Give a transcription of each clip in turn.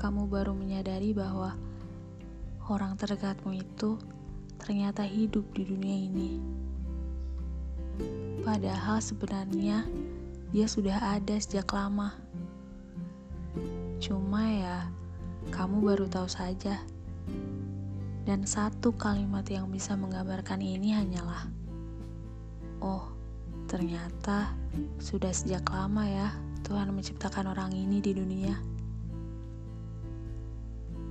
kamu baru menyadari bahwa orang terdekatmu itu ternyata hidup di dunia ini. Padahal sebenarnya dia sudah ada sejak lama. Cuma ya, kamu baru tahu saja. Dan satu kalimat yang bisa menggambarkan ini hanyalah, "Oh, ternyata sudah sejak lama ya Tuhan menciptakan orang ini di dunia."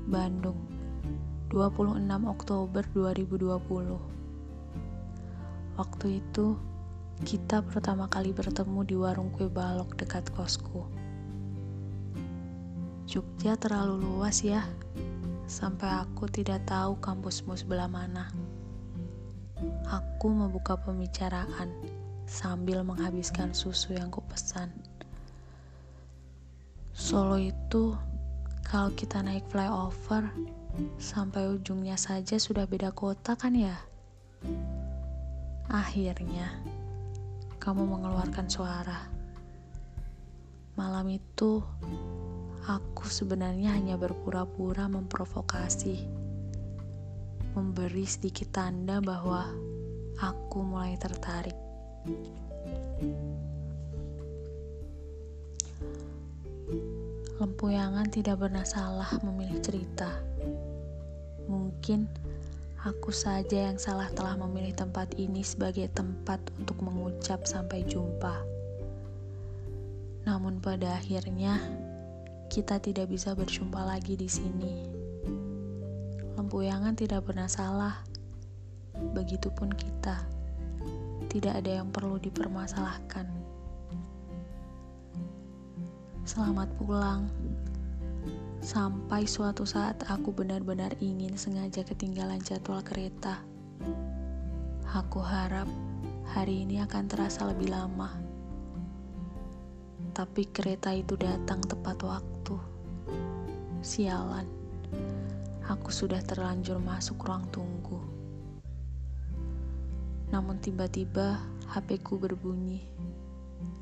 Bandung, 26 Oktober 2020. Waktu itu, kita pertama kali bertemu di warung kue balok dekat kosku. Jogja terlalu luas ya, sampai aku tidak tahu kampusmu sebelah mana. Aku membuka pembicaraan sambil menghabiskan susu yang kupesan. Solo itu, kalau kita naik flyover, sampai ujungnya saja sudah beda kota kan ya? Akhirnya, kamu mengeluarkan suara. Malam itu, aku sebenarnya hanya berpura-pura memprovokasi, memberi sedikit tanda bahwa aku mulai tertarik. Lempuyangan tidak pernah salah memilih cerita. Mungkin Aku saja yang salah telah memilih tempat ini sebagai tempat untuk mengucap sampai jumpa. Namun pada akhirnya kita tidak bisa berjumpa lagi di sini. Lempuyangan tidak pernah salah. Begitupun kita. Tidak ada yang perlu dipermasalahkan. Selamat pulang. Sampai suatu saat aku benar-benar ingin sengaja ketinggalan jadwal kereta. Aku harap hari ini akan terasa lebih lama. Tapi kereta itu datang tepat waktu. Sialan. Aku sudah terlanjur masuk ruang tunggu. Namun tiba-tiba HP ku berbunyi.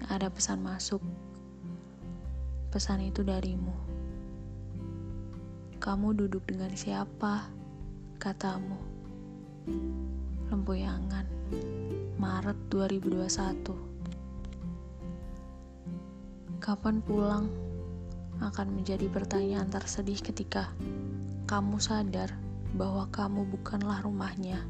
Ada pesan masuk. Pesan itu darimu. Kamu duduk dengan siapa? Katamu. Lempuyangan. Maret 2021. Kapan pulang? Akan menjadi pertanyaan tersedih ketika kamu sadar bahwa kamu bukanlah rumahnya.